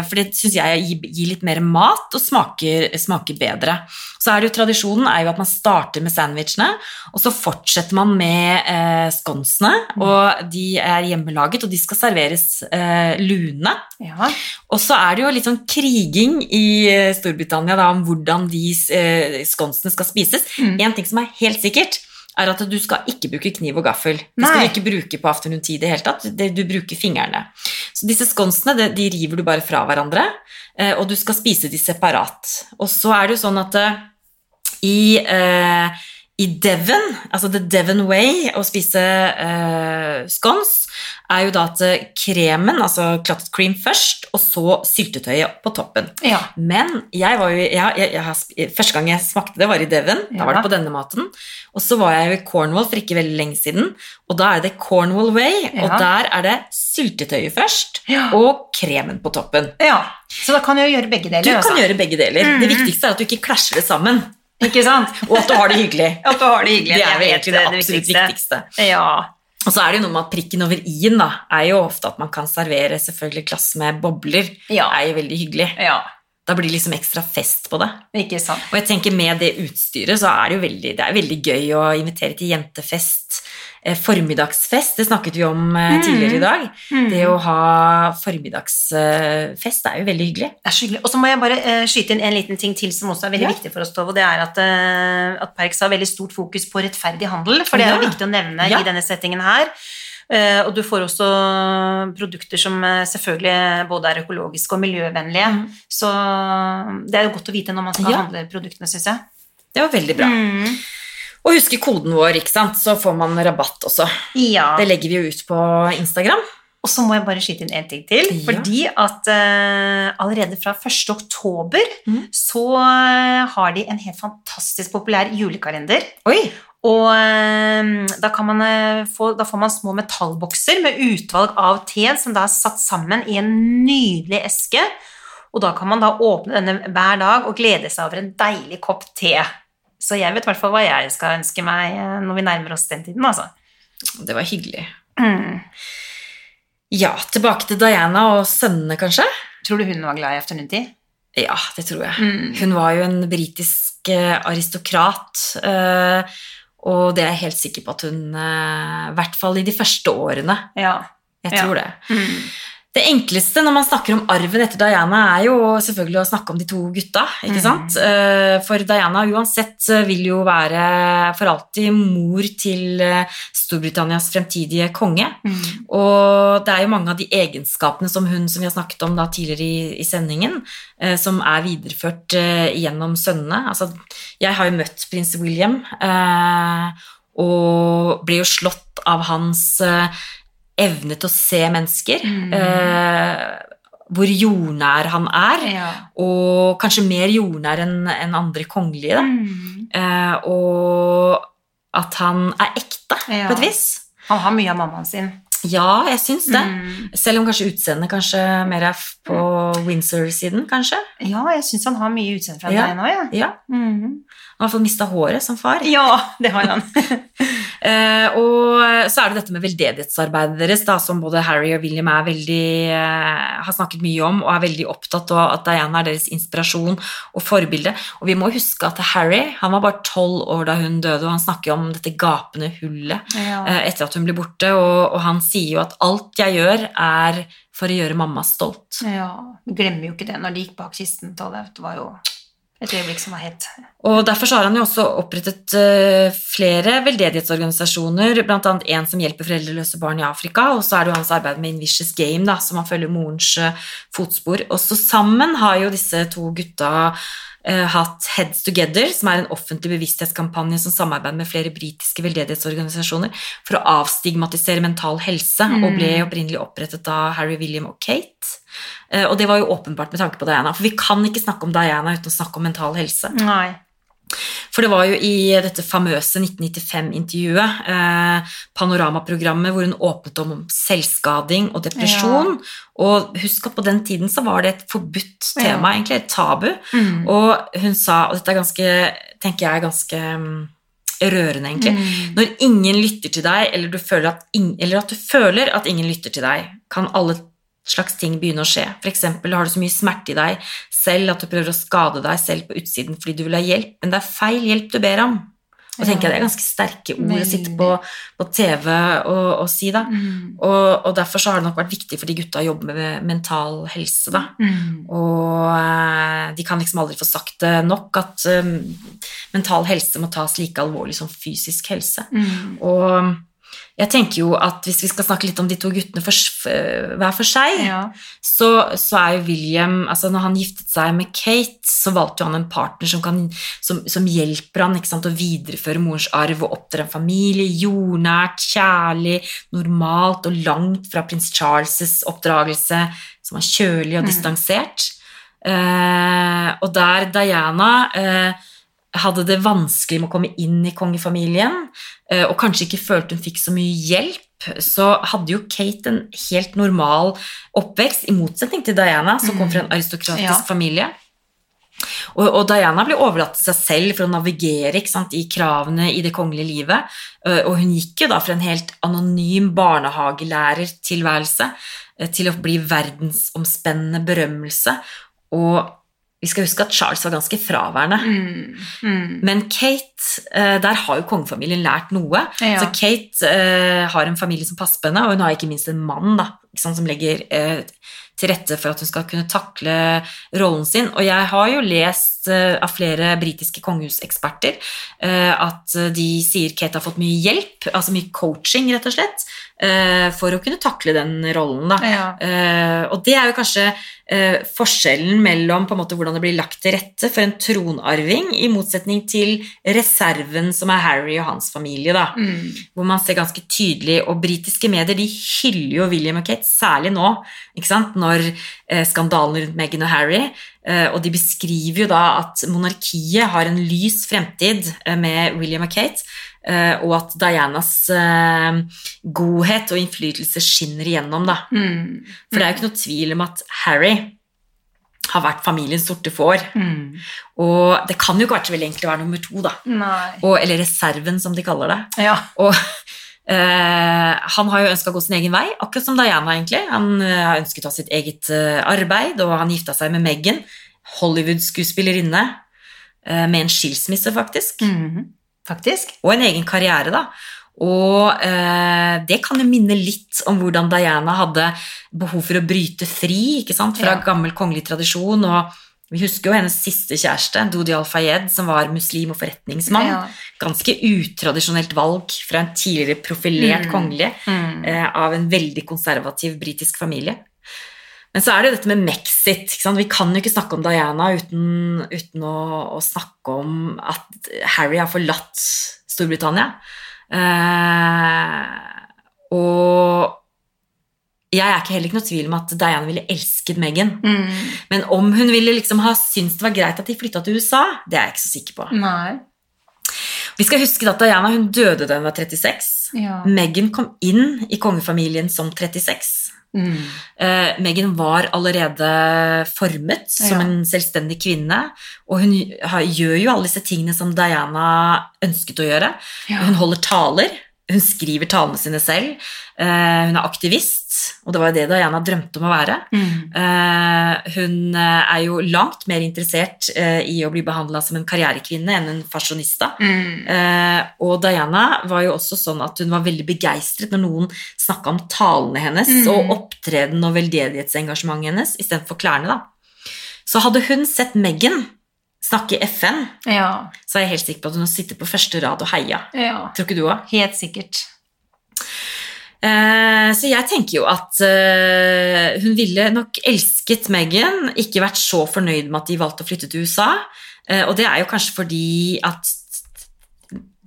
For det syns jeg gir litt mer mat og smaker, smaker bedre. Så er det jo Tradisjonen er jo at man starter med sandwichene, og så fortsetter man med eh, sconsene. Og de er hjemmelaget, og de skal serveres eh, lune. Ja. Og så er det jo litt sånn kriging i eh, Storbritannia da, om hvordan de eh, sconsene skal spises. Mm. En ting som er helt sikkert, er at du skal ikke bruke kniv og gaffel. Det skal du ikke bruke på afternoon tea i det hele tatt. Du bruker fingrene. Så disse sconsene de, de river du bare fra hverandre, eh, og du skal spise de separat. Og så er det jo sånn at eh, i, eh, i Devon, altså the Devon way, å spise eh, scones, er jo da at eh, kremen, altså clotted cream først, og så syltetøyet på toppen. ja. Men jeg var jo, jeg, jeg, jeg, første gang jeg smakte det, var i Devon. Da var det på denne maten. Og så var jeg jo i Cornwall for ikke veldig lenge siden, og da er det Cornwall way, og der er det syltetøyet først, Ja. og kremen på toppen. ja. Så da kan jeg gjøre begge deler. Du kan altså. gjøre begge deler. Mhm. Det viktigste er at du ikke klasjer det sammen, Ikke sant? og at du har det hyggelig. At du har det hyggelig. Det er jo egentlig det det absolutt viktigste. Ja. Og så er det jo noe med at prikken over i-en da, er jo ofte at man kan servere selvfølgelig glass med bobler. Ja. Det er jo veldig hyggelig. ja. Da blir det liksom ekstra fest på det. Ikke sant. Og jeg tenker med det utstyret så er det jo veldig, det er veldig gøy å invitere til jentefest, formiddagsfest, det snakket vi om eh, Mm. tidligere i dag. Mm. Det å ha formiddagsfest er jo veldig hyggelig. Det er så hyggelig. Og så må jeg bare eh, skyte inn en liten ting til som også er veldig Ja. viktig for oss, Tove. og Det er at, eh, at Perks har veldig stort fokus på rettferdig handel, for det er jo Ja. viktig å nevne Ja. i denne settingen her. Eh, og du får også produkter som eh, selvfølgelig både er økologiske og miljøvennlige. Mm. Så det er jo godt å vite når man skal handle produktene, syns jeg. Det var veldig bra. Mm. Og husk koden vår, ikke sant, så får man rabatt også. Ja. Det legger vi jo ut på Instagram. Og så må jeg bare skyte inn en ting til. Ja. Fordi at uh, allerede fra 1. oktober mm. så eh, har de en helt fantastisk populær julekalender. Oi! Og eh, da, kan man, få, da får man små metallbokser med utvalg av te som da er satt sammen i en nydelig eske. Og da kan man da åpne denne hver dag og glede seg over en deilig kopp te. Så jeg vet i hvert fall hva jeg skal ønske meg eh, når vi nærmer oss den tiden, altså. Det var hyggelig. Mm. Ja, tilbake til Diana og sønnene, kanskje? Tror du hun var glad i afternoon-tea? Ja, det tror jeg. Mm. Hun var jo en britisk eh, aristokrat, eh, og det er jeg helt sikker på at hun I hvert fall i de første årene. Ja. Jeg Ja. tror det. Mm. Det enkleste når man snakker om arven etter Diana, er jo selvfølgelig å snakke om de to gutta. ikke Mhm. sant? Eh, For Diana uansett eh, vil jo være for alltid mor til eh, Storbritannias fremtidige konge. Mm. Og det er jo mange av de egenskapene som hun som vi har snakket om da tidligere i, i sendingen, som er videreført gjennom sønnene. Altså, jeg har jo møtt prins William og ble jo slått av hans evne til å se mennesker. Mm. Eh, hvor jordnær han er, Ja. og kanskje mer jordnær enn en andre kongelige. Mm. Eh, og at han er ekte, Ja. på et vis. Han har mye av mammaen sin. Ja, jeg syns det. Mm. Selv om kanskje utseendet kanskje mer er på Windsor-siden, kanskje. Ja, jeg syns han har mye utseende fra Ja. deg nå, ja. Ja, Mm. Han har i hvert mista håret som far. Ja, det har han. Eh, og så er det dette med veldedighetsarbeidet deres, da, som både Harry og William er veldig, eh, har snakket mye om, og er veldig opptatt av at Diana er deres inspirasjon og forbilde. Og vi må huske at Harry han var bare tolv år da hun døde, og han snakker om dette gapende hullet ja. eh, etter at hun ble borte, og, og han sier jo at alt jeg gjør, er for å gjøre mamma stolt. ja. Vi glemmer jo ikke det når de gikk bak kisten. Det var jo et øyeblikk som var hett. Og Derfor så har han jo også opprettet eh, flere veldedighetsorganisasjoner, bl.a. en som hjelper foreldreløse barn i Afrika, og så er det jo hans arbeid med Invicious Game, da, som han følger morens eh, fotspor. Og så sammen har jo disse to gutta eh, hatt Heads Together, som er en offentlig bevissthetskampanje som samarbeider med flere britiske veldedighetsorganisasjoner for å avstigmatisere mental helse, Mm. og ble opprinnelig opprettet av Harry, William og Kate. Eh, Og det var jo åpenbart med tanke på Diana, for vi kan ikke snakke om Diana uten å snakke om mental helse. Nei. For det var jo i dette famøse 1995-intervjuet, eh, panoramaprogrammet, hvor hun åpnet om selvskading og depresjon. Og husk at på den tiden så var det et forbudt Ja. tema, egentlig et tabu. Mm. Og hun sa, og dette er ganske, tenker jeg ganske mm, rørende, egentlig. Mm. Når ingen lytter til deg, eller du, føler at ingen, eller at du føler at ingen lytter til deg, kan alle slags ting begynne å skje. Eksempel har du så mye smerte i deg selv at du prøver å skade deg selv på utsiden fordi du vil ha hjelp, men det er feil hjelp du ber om. Og tenker jeg Det er ganske sterke ord å sitte på, på TV og, og si. da. Mm. Og, og derfor så har det nok vært viktig for de gutta å jobbe med mental helse. da. Mm. Og eh, de kan liksom aldri få sagt det nok at um, mental helse må tas like alvorlig som fysisk helse. Mm. Og jeg tenker jo at hvis vi skal snakke litt om de to guttene for, hver for seg, Ja. så, så er jo William altså Når han giftet seg med Kate, så valgte han en partner som, kan, som, som hjelper han sant, å videreføre morens arv og oppdra en familie jordnært, kjærlig, normalt og langt fra prins Charles' oppdragelse, som var kjølig og Mm. distansert. Eh, og der Diana eh, hadde det vanskelig med å komme inn i kongefamilien, eh, og kanskje ikke følte hun fikk så mye hjelp, så hadde jo Kate en helt normal oppvekst, i motsetning til Diana, som kom fra en aristokratisk Ja. familie. Og, og Diana ble overlatt til seg selv for å navigere sant, i kravene i det kongelige livet. Eh, Og hun gikk jo da fra en helt anonym barnehagelærertilværelse eh, til å bli verdensomspennende berømmelse. Og vi skal huske at Charles var ganske fraværende. Mm. Mm. Men Kate, eh, der har jo kongefamilien lært noe. Ja. Så Kate eh, har en familie som passer på henne, og hun har ikke minst en mann da, sant, som legger eh, til rette for at hun skal kunne takle rollen sin. Og jeg har jo lest eh, av flere britiske kongehuseksperter eh, at de sier Kate har fått mye hjelp, altså mye coaching, rett og slett, eh, for å kunne takle den rollen. da. Ja. Eh, og det er jo kanskje eh, forskjellen mellom på en måte hvordan det blir lagt til rette for en tronarving, i motsetning til reserven som er Harry og hans familie, da. Mm. Hvor man ser ganske tydelig, og britiske medier de hyller jo William og Kate, særlig nå, når eh, skandalen rundt Meghan og Harry, eh, og de beskriver jo da at monarkiet har en lys fremtid eh, med William og Kate, eh, og at Dianas eh, godhet og innflytelse skinner igjennom, da. Mm. For det er jo ikke noe tvil om at Harry har vært familiens sorte får. Mm. Og det kan jo ikke vært så veldig enkelt å være nummer to, da. Og, eller reserven, som de kaller det. Ja. Og han har jo ønska å gå sin egen vei, akkurat som Diana, egentlig. Han eh, har ønsket å ha sitt eget eh, arbeid, og han gifta seg med Meghan, Hollywood-skuespillerinne, eh, med en skilsmisse, faktisk. Mhm. Faktisk. Og en egen karriere, da. Og eh, det kan jo minne litt om hvordan Diana hadde behov for å bryte fri fra Ja. gammel kongelig tradisjon. Og vi husker jo hennes siste kjæreste, Dodi Al-Fayed, som var muslim og forretningsmann. Ja. Ganske utradisjonelt valg fra en tidligere profilert Mm. kongelig Mm. eh, av en veldig konservativ britisk familie. Men så er det jo dette med Mexit. Vi kan jo ikke snakke om Diana uten, uten å, å snakke om at Harry har forlatt Storbritannia. Eh, og jeg er ikke heller ikke noe tvil om at Diana ville elsket Meghan. Mm. Men om hun ville liksom ha syntes det var greit at de flytta til USA, det er jeg ikke så sikker på. Nei. Vi skal huske at Diana hun døde da hun var 36. Ja. Meghan kom inn i kongefamilien som 36. Mm. Uh, Meghan var allerede formet som Ja. en selvstendig kvinne, og hun har, gjør jo alle disse tingene som Diana ønsket å gjøre. Ja. Hun holder taler, hun skriver talene sine selv, eh, hun er aktivist, og det var jo det Diana drømte om å være. Mm. Eh, hun eh, er jo langt mer interessert i å bli behandla som en karrierekvinne enn en fasjonista. Mm. Og Diana var jo også sånn at hun var veldig begeistret når noen snakka om talene hennes Mm. og opptredenen og veldedighetsengasjementet hennes istedenfor klærne. da. Så hadde hun sett Meghan snakke i FN, Ja. så er jeg helt sikker på at hun har sittet på første rad og heia. ja. Tror ikke du òg? Helt sikkert. Eh, så jeg tenker jo at eh, hun ville nok elsket Meghan, ikke vært så fornøyd med at de valgte å flytte til USA. Eh, og det er jo kanskje fordi at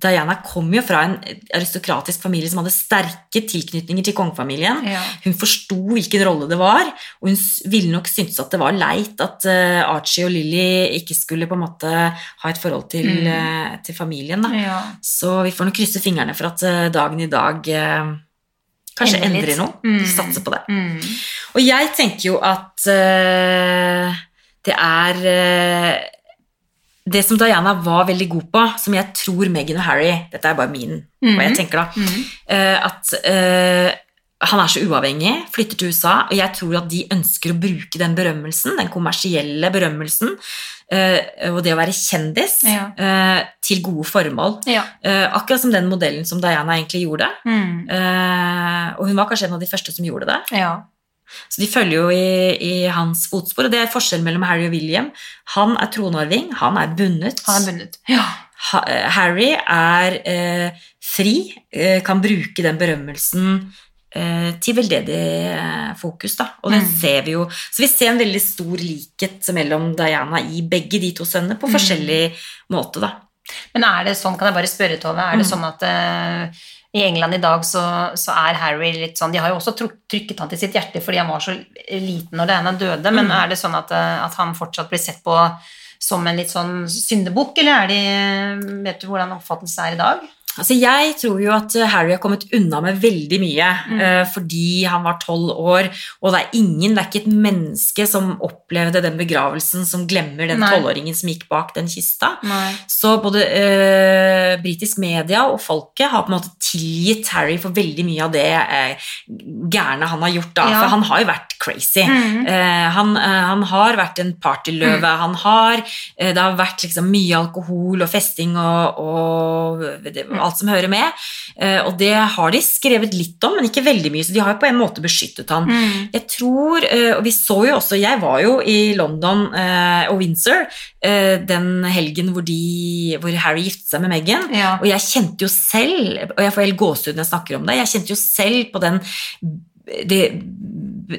Diana kom jo fra en aristokratisk familie som hadde sterke tilknytninger til kongefamilien. Ja. Hun forsto hvilken rolle det var, og hun ville nok synes at det var leit at eh, Archie og Lily ikke skulle på en måte ha et forhold til, Mm. eh, til familien. Da. ja. Så vi får nok krysse fingrene for at eh, dagen i dag kanskje Endelig. endrer noe. Mm. Satse på det. Mm. Og jeg tenker jo at det er Det som Diana var veldig god på, som jeg tror Meghan og Harry Dette er bare min, hva jeg Mhm. tenker da. Mm. eh, at uh, han er så uavhengig, flytter til USA, og jeg tror at de ønsker å bruke den berømmelsen, den kommersielle berømmelsen, uh, og det å være kjendis, Ja. til gode formål. Ja. Akkurat som den modellen som Diana egentlig gjorde. Mm. Og hun var kanskje en av de første som gjorde det. ja. Så de følger jo i, i hans fotspor, og det er forskjellen mellom Harry og William. Han er tronarving, han er bundet. Han er bundet. Ja. Ha, eh, Harry er eh, fri, eh, kan bruke den berømmelsen eh, til veldedig eh, fokus, da. Og det Mm. ser vi jo. Så vi ser en veldig stor likhet mellom Diana i begge de to sønnene, på Mm. forskjellig måte, da. Men er det sånn, kan jeg bare spørre, Tove, er det Mm. sånn at eh, i England i dag så, så er Harry litt sånn De har jo også trykket han til sitt hjerte fordi han var så liten når Diana døde, men Mm. er det sånn at, eh, at han fortsatt blir sett på som en litt sånn syndebukk, eller er de Vet du hvordan oppfattelsen er i dag? Altså, jeg tror jo at eh, Harry har kommet unna med veldig mye Mm. uh, fordi han var tolv år, og det er ingen, det er ikke et menneske som opplevde den begravelsen som glemmer den tolvåringen som gikk bak den kista. Nei. Så både uh, britisk media og folket har på en måte tilgitt Harry for veldig mye av det uh, gærne han har gjort, da. Ja. For han har jo vært crazy. Mm. Han, han har vært en partyløve. Han har Det har vært liksom mye alkohol og festing og, og det, alt som hører med. Eh, og det har de skrevet litt om, men ikke veldig mye, så de har jo på en måte beskyttet han. Mm. Jeg tror, eh, og vi så jo også Jeg var jo i London eh, og Windsor den helgen hvor, de, hvor Harry giftet seg med Meghan. Ja. Og jeg kjente jo selv, og jeg får helt gåsehud når jeg snakker om det, jeg kjente jo selv på den det,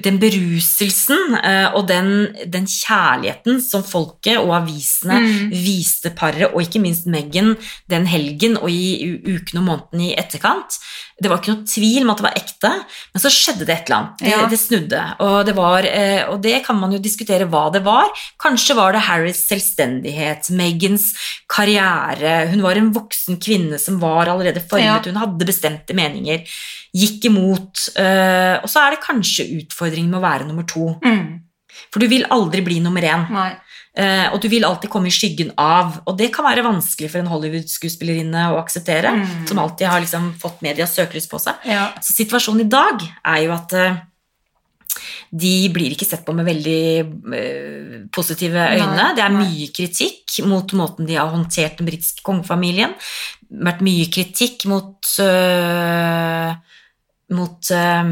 den beruselsen eh, og den, den kjærligheten som folket og avisene Mm. viste paret, og ikke minst Meghan, den helgen og i ukene og månedene i etterkant. Det var ikke noe tvil om at det var ekte, men så skjedde det et eller annet. Det, Ja. det snudde, og det, var, eh, og det kan man jo diskutere hva det var. Kanskje var det Harrys selvstendighet, Meghans karriere. Hun var en voksen kvinne som var allerede formet, Ja. hun hadde bestemte meninger, gikk imot. Uh, og så er det kanskje utfordringen med å være nummer to. Mm. For du vil aldri bli nummer én. Nei. Eh, og du vil alltid komme i skyggen av. Og det kan være vanskelig for en Hollywood-skuespillerinne å akseptere, Mm. som alltid har liksom fått medias søkelys på seg. Ja. Så situasjonen i dag er jo at uh, de blir ikke sett på med veldig uh, positive øyne. Nei, det er nei. mye kritikk mot måten de har håndtert den britiske kongefamilien. Vært mye kritikk mot eh, mot eh,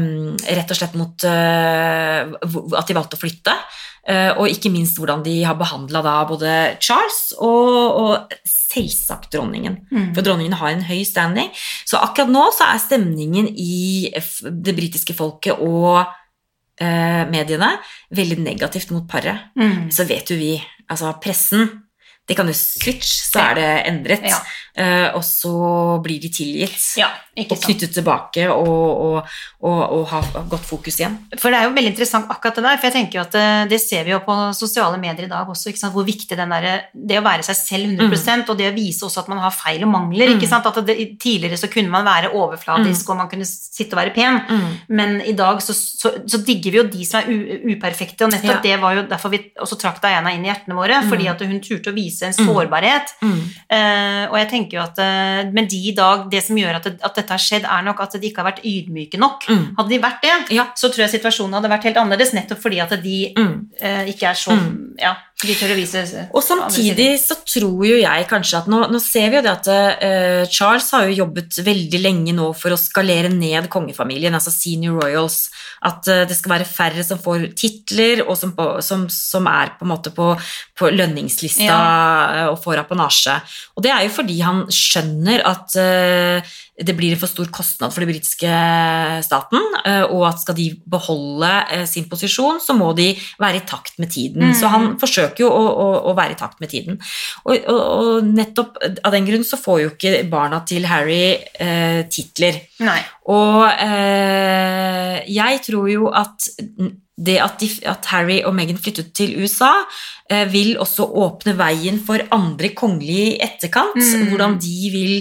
Rett og slett mot eh, at de valgte å flytte. Eh, og ikke minst hvordan de har behandla både Charles og, og selvsagt dronningen. Mm. For dronningen har en høy standing. Så akkurat nå så er stemningen i det britiske folket og eh, mediene veldig negativt mot paret. Mm. Så vet jo vi, altså pressen det kan jo switch, så er det endret. Ja. Uh, og så blir de tilgitt ja, og knyttet tilbake og, og, og, og ha godt fokus igjen. For det er jo veldig interessant akkurat det der, for jeg tenker jo at det, det ser vi jo på sosiale medier i dag også, hvor viktig den der, det å være seg selv 100% og det å vise også at man har feil og mangler. Mm. ikke sant? At det, Tidligere så kunne man være overfladisk og man kunne sitte og være pen, Mm. men i dag så, så, så digger vi jo de som er u, uperfekte, og nettopp Ja. det var jo derfor vi også trakk Diana inn i hjertene våre, Mm. fordi at hun turte å vise en sårbarhet. Mm. Uh, og jeg tenker jo at uh, Men de i dag, det som gjør at, det, at dette har skjedd, er nok at de ikke har vært ydmyke nok. Mm. Hadde de vært det, Ja. så tror jeg situasjonen hadde vært helt annerledes, nettopp fordi at de Mm. eh, ikke er så Mm. Ja, de tør å vise Og samtidig så tror jo jeg kanskje at nå, nå ser vi jo det at uh, Charles har jo jobbet veldig lenge nå for å skalere ned kongefamilien, altså senior royals. At uh, det skal være færre som får titler, og som, på, som, som er på en måte på, på lønningslista ja. og får apanasje. Og det er jo fordi han skjønner at eh, det blir en for stor kostnad for den britiske staten, eh, og at skal de beholde eh, sin posisjon, så må de være i takt med tiden. Mm. Så han forsøker jo å, å, å være i takt med tiden. Og, og, og nettopp av den grunn så får jo ikke barna til Harry eh, titler. Nei. Og eh, jeg tror jo at det at, de, at Harry og Meghan flyttet til USA, eh, vil også åpne veien for andre kongelige i etterkant. Mm. Hvordan, de vil,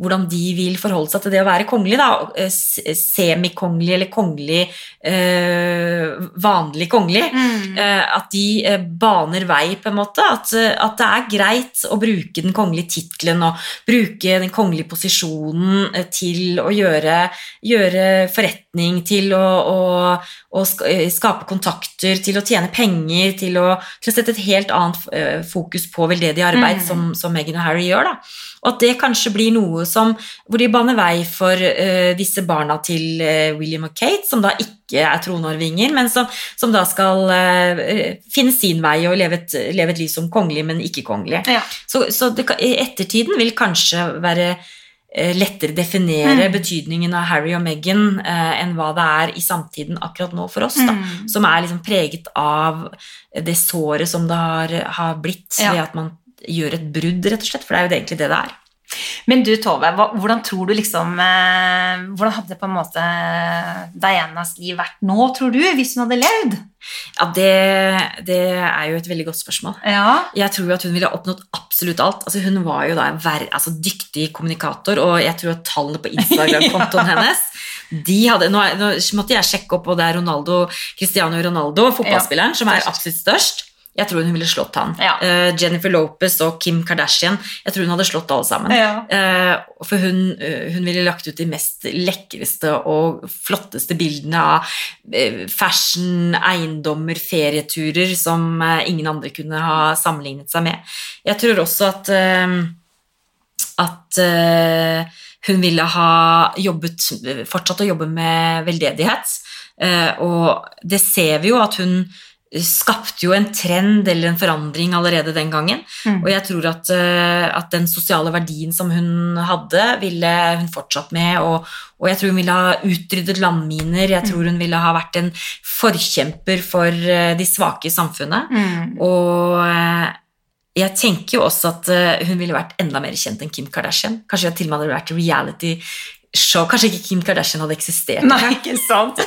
hvordan de vil forholde seg til det å være kongelig. Da. Eh, Semikongelig eller kongelig eh, Vanlig kongelig. Mm. Eh, at de eh, baner vei, på en måte. At, eh, at det er greit å bruke den kongelige tittelen og bruke den kongelige posisjonen eh, til å gjøre, gjøre forretning, til å, å, å eh, skape kontakter, til å tjene penger, til å, til å sette et helt annet eh, fokus på veldedig arbeid, Mm. som, som Meghan og Harry gjør. Da. Og at det kanskje blir noe som, hvor de baner vei for uh, disse barna til uh, William og Kate, som da ikke er tronarvinger, men som, som da skal uh, finne sin vei og leve et, leve et liv som kongelig, men ikke kongelig. Ja. Så, så det, ettertiden vil kanskje være lettere definere Mm. betydningen av Harry og Meghan eh, enn hva det er i samtiden akkurat nå for oss, da. Mm. Som er liksom preget av det såret som det har, har blitt Ja. ved at man gjør et brudd, rett og slett. For det er jo egentlig det det er. Men du Tove, hvordan tror du liksom eh, Hvordan hadde på en måte Dianas liv vært nå, tror du, hvis hun hadde levd? Ja, det, det er jo et veldig godt spørsmål. Ja. Jeg tror at hun ville oppnådd absolutt alt. Altså, hun var jo da en ver altså, dyktig kommunikator, og jeg tror at tallene på Instagram-kontoen hennes de hadde, nå, nå måtte jeg sjekke opp, og det er Ronaldo, Cristiano Ronaldo, fotballspilleren, som er absolutt størst. Jeg tror hun ville slått han. Ja. Uh, Jennifer Lopez og Kim Kardashian. Jeg tror hun hadde slått alle sammen. Ja. Uh, for hun, uh, hun ville lagt ut de mest lekreste og flotteste bildene av fashion, eiendommer, ferieturer som ingen andre kunne ha sammenlignet seg med. Jeg tror også at, at hun ville ha jobbet, fortsatt å jobbe med veldedighet. Og det ser vi jo at hun skapte jo en trend eller en forandring allerede den gangen. Mm. Og jeg tror at, eh, at den sosiale verdien som hun hadde, ville hun fortsatt med. Og, og jeg tror hun ville ha utryddet landminer. Jeg tror hun ville ha vært en forkjemper for eh, de svake i samfunnet. Mm. Og eh, jeg tenker jo også at hun ville vært enda mer kjent enn Kim Kardashian. Kanskje jeg til og med hadde vært reality show. Kanskje ikke Kim Kardashian hadde eksistert. Nei, ikke sant?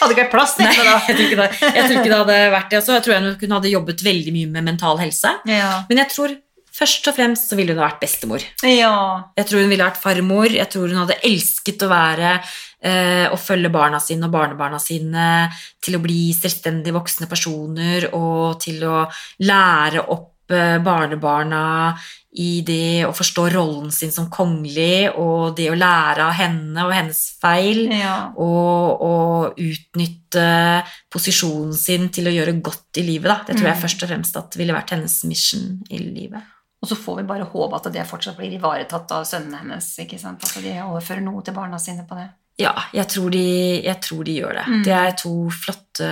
Hadde ikke vært plass til henne da. jeg tror, ikke det, jeg tror ikke det hadde vært det. Altså, jeg tror hun hadde jobbet veldig mye med mental helse. Ja. Men jeg tror først og fremst så ville hun ha vært bestemor. ja. Jeg tror hun ville vært farmor. Jeg tror hun hadde elsket å være eh, å følge barna sine og barnebarna sine til å bli selvstendig voksne personer og til å lære opp barnebarna i det å forstå rollen sin som kongelig og det å lære av henne og hennes feil. Ja. Og, og utnytte posisjonen sin til å gjøre godt i livet. Da. Det tror jeg Mm. først og fremst at ville vært hennes mission i livet. Og så får vi bare håpe at det fortsatt blir ivaretatt av sønnene hennes. ikke sant? At de overfører noe til barna sine på det. Ja, jeg tror de, jeg tror de gjør det. Mm. Det er to flotte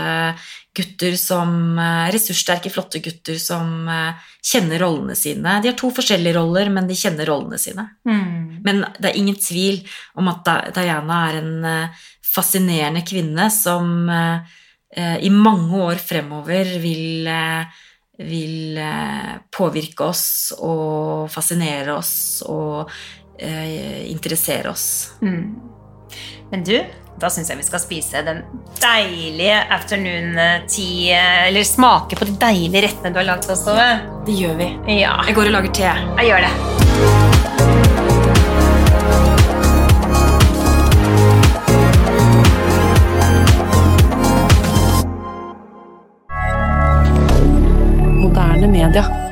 gutter som eh, Ressurssterke, flotte gutter som eh, kjenner rollene sine. De har to forskjellige roller, men de kjenner rollene sine. Mm. Men det er ingen tvil om at Diana er en eh, fascinerende kvinne som i mange år fremover vil, vil påvirke oss og fascinere oss og interessere oss. Mm. Men du, da syns jeg vi skal spise den deilige afternoon tea Eller smake på de deilige rettene du har lagd oss, Tove. Det gjør vi. Ja. Jeg går og lager te. Jeg gjør det. moderne media.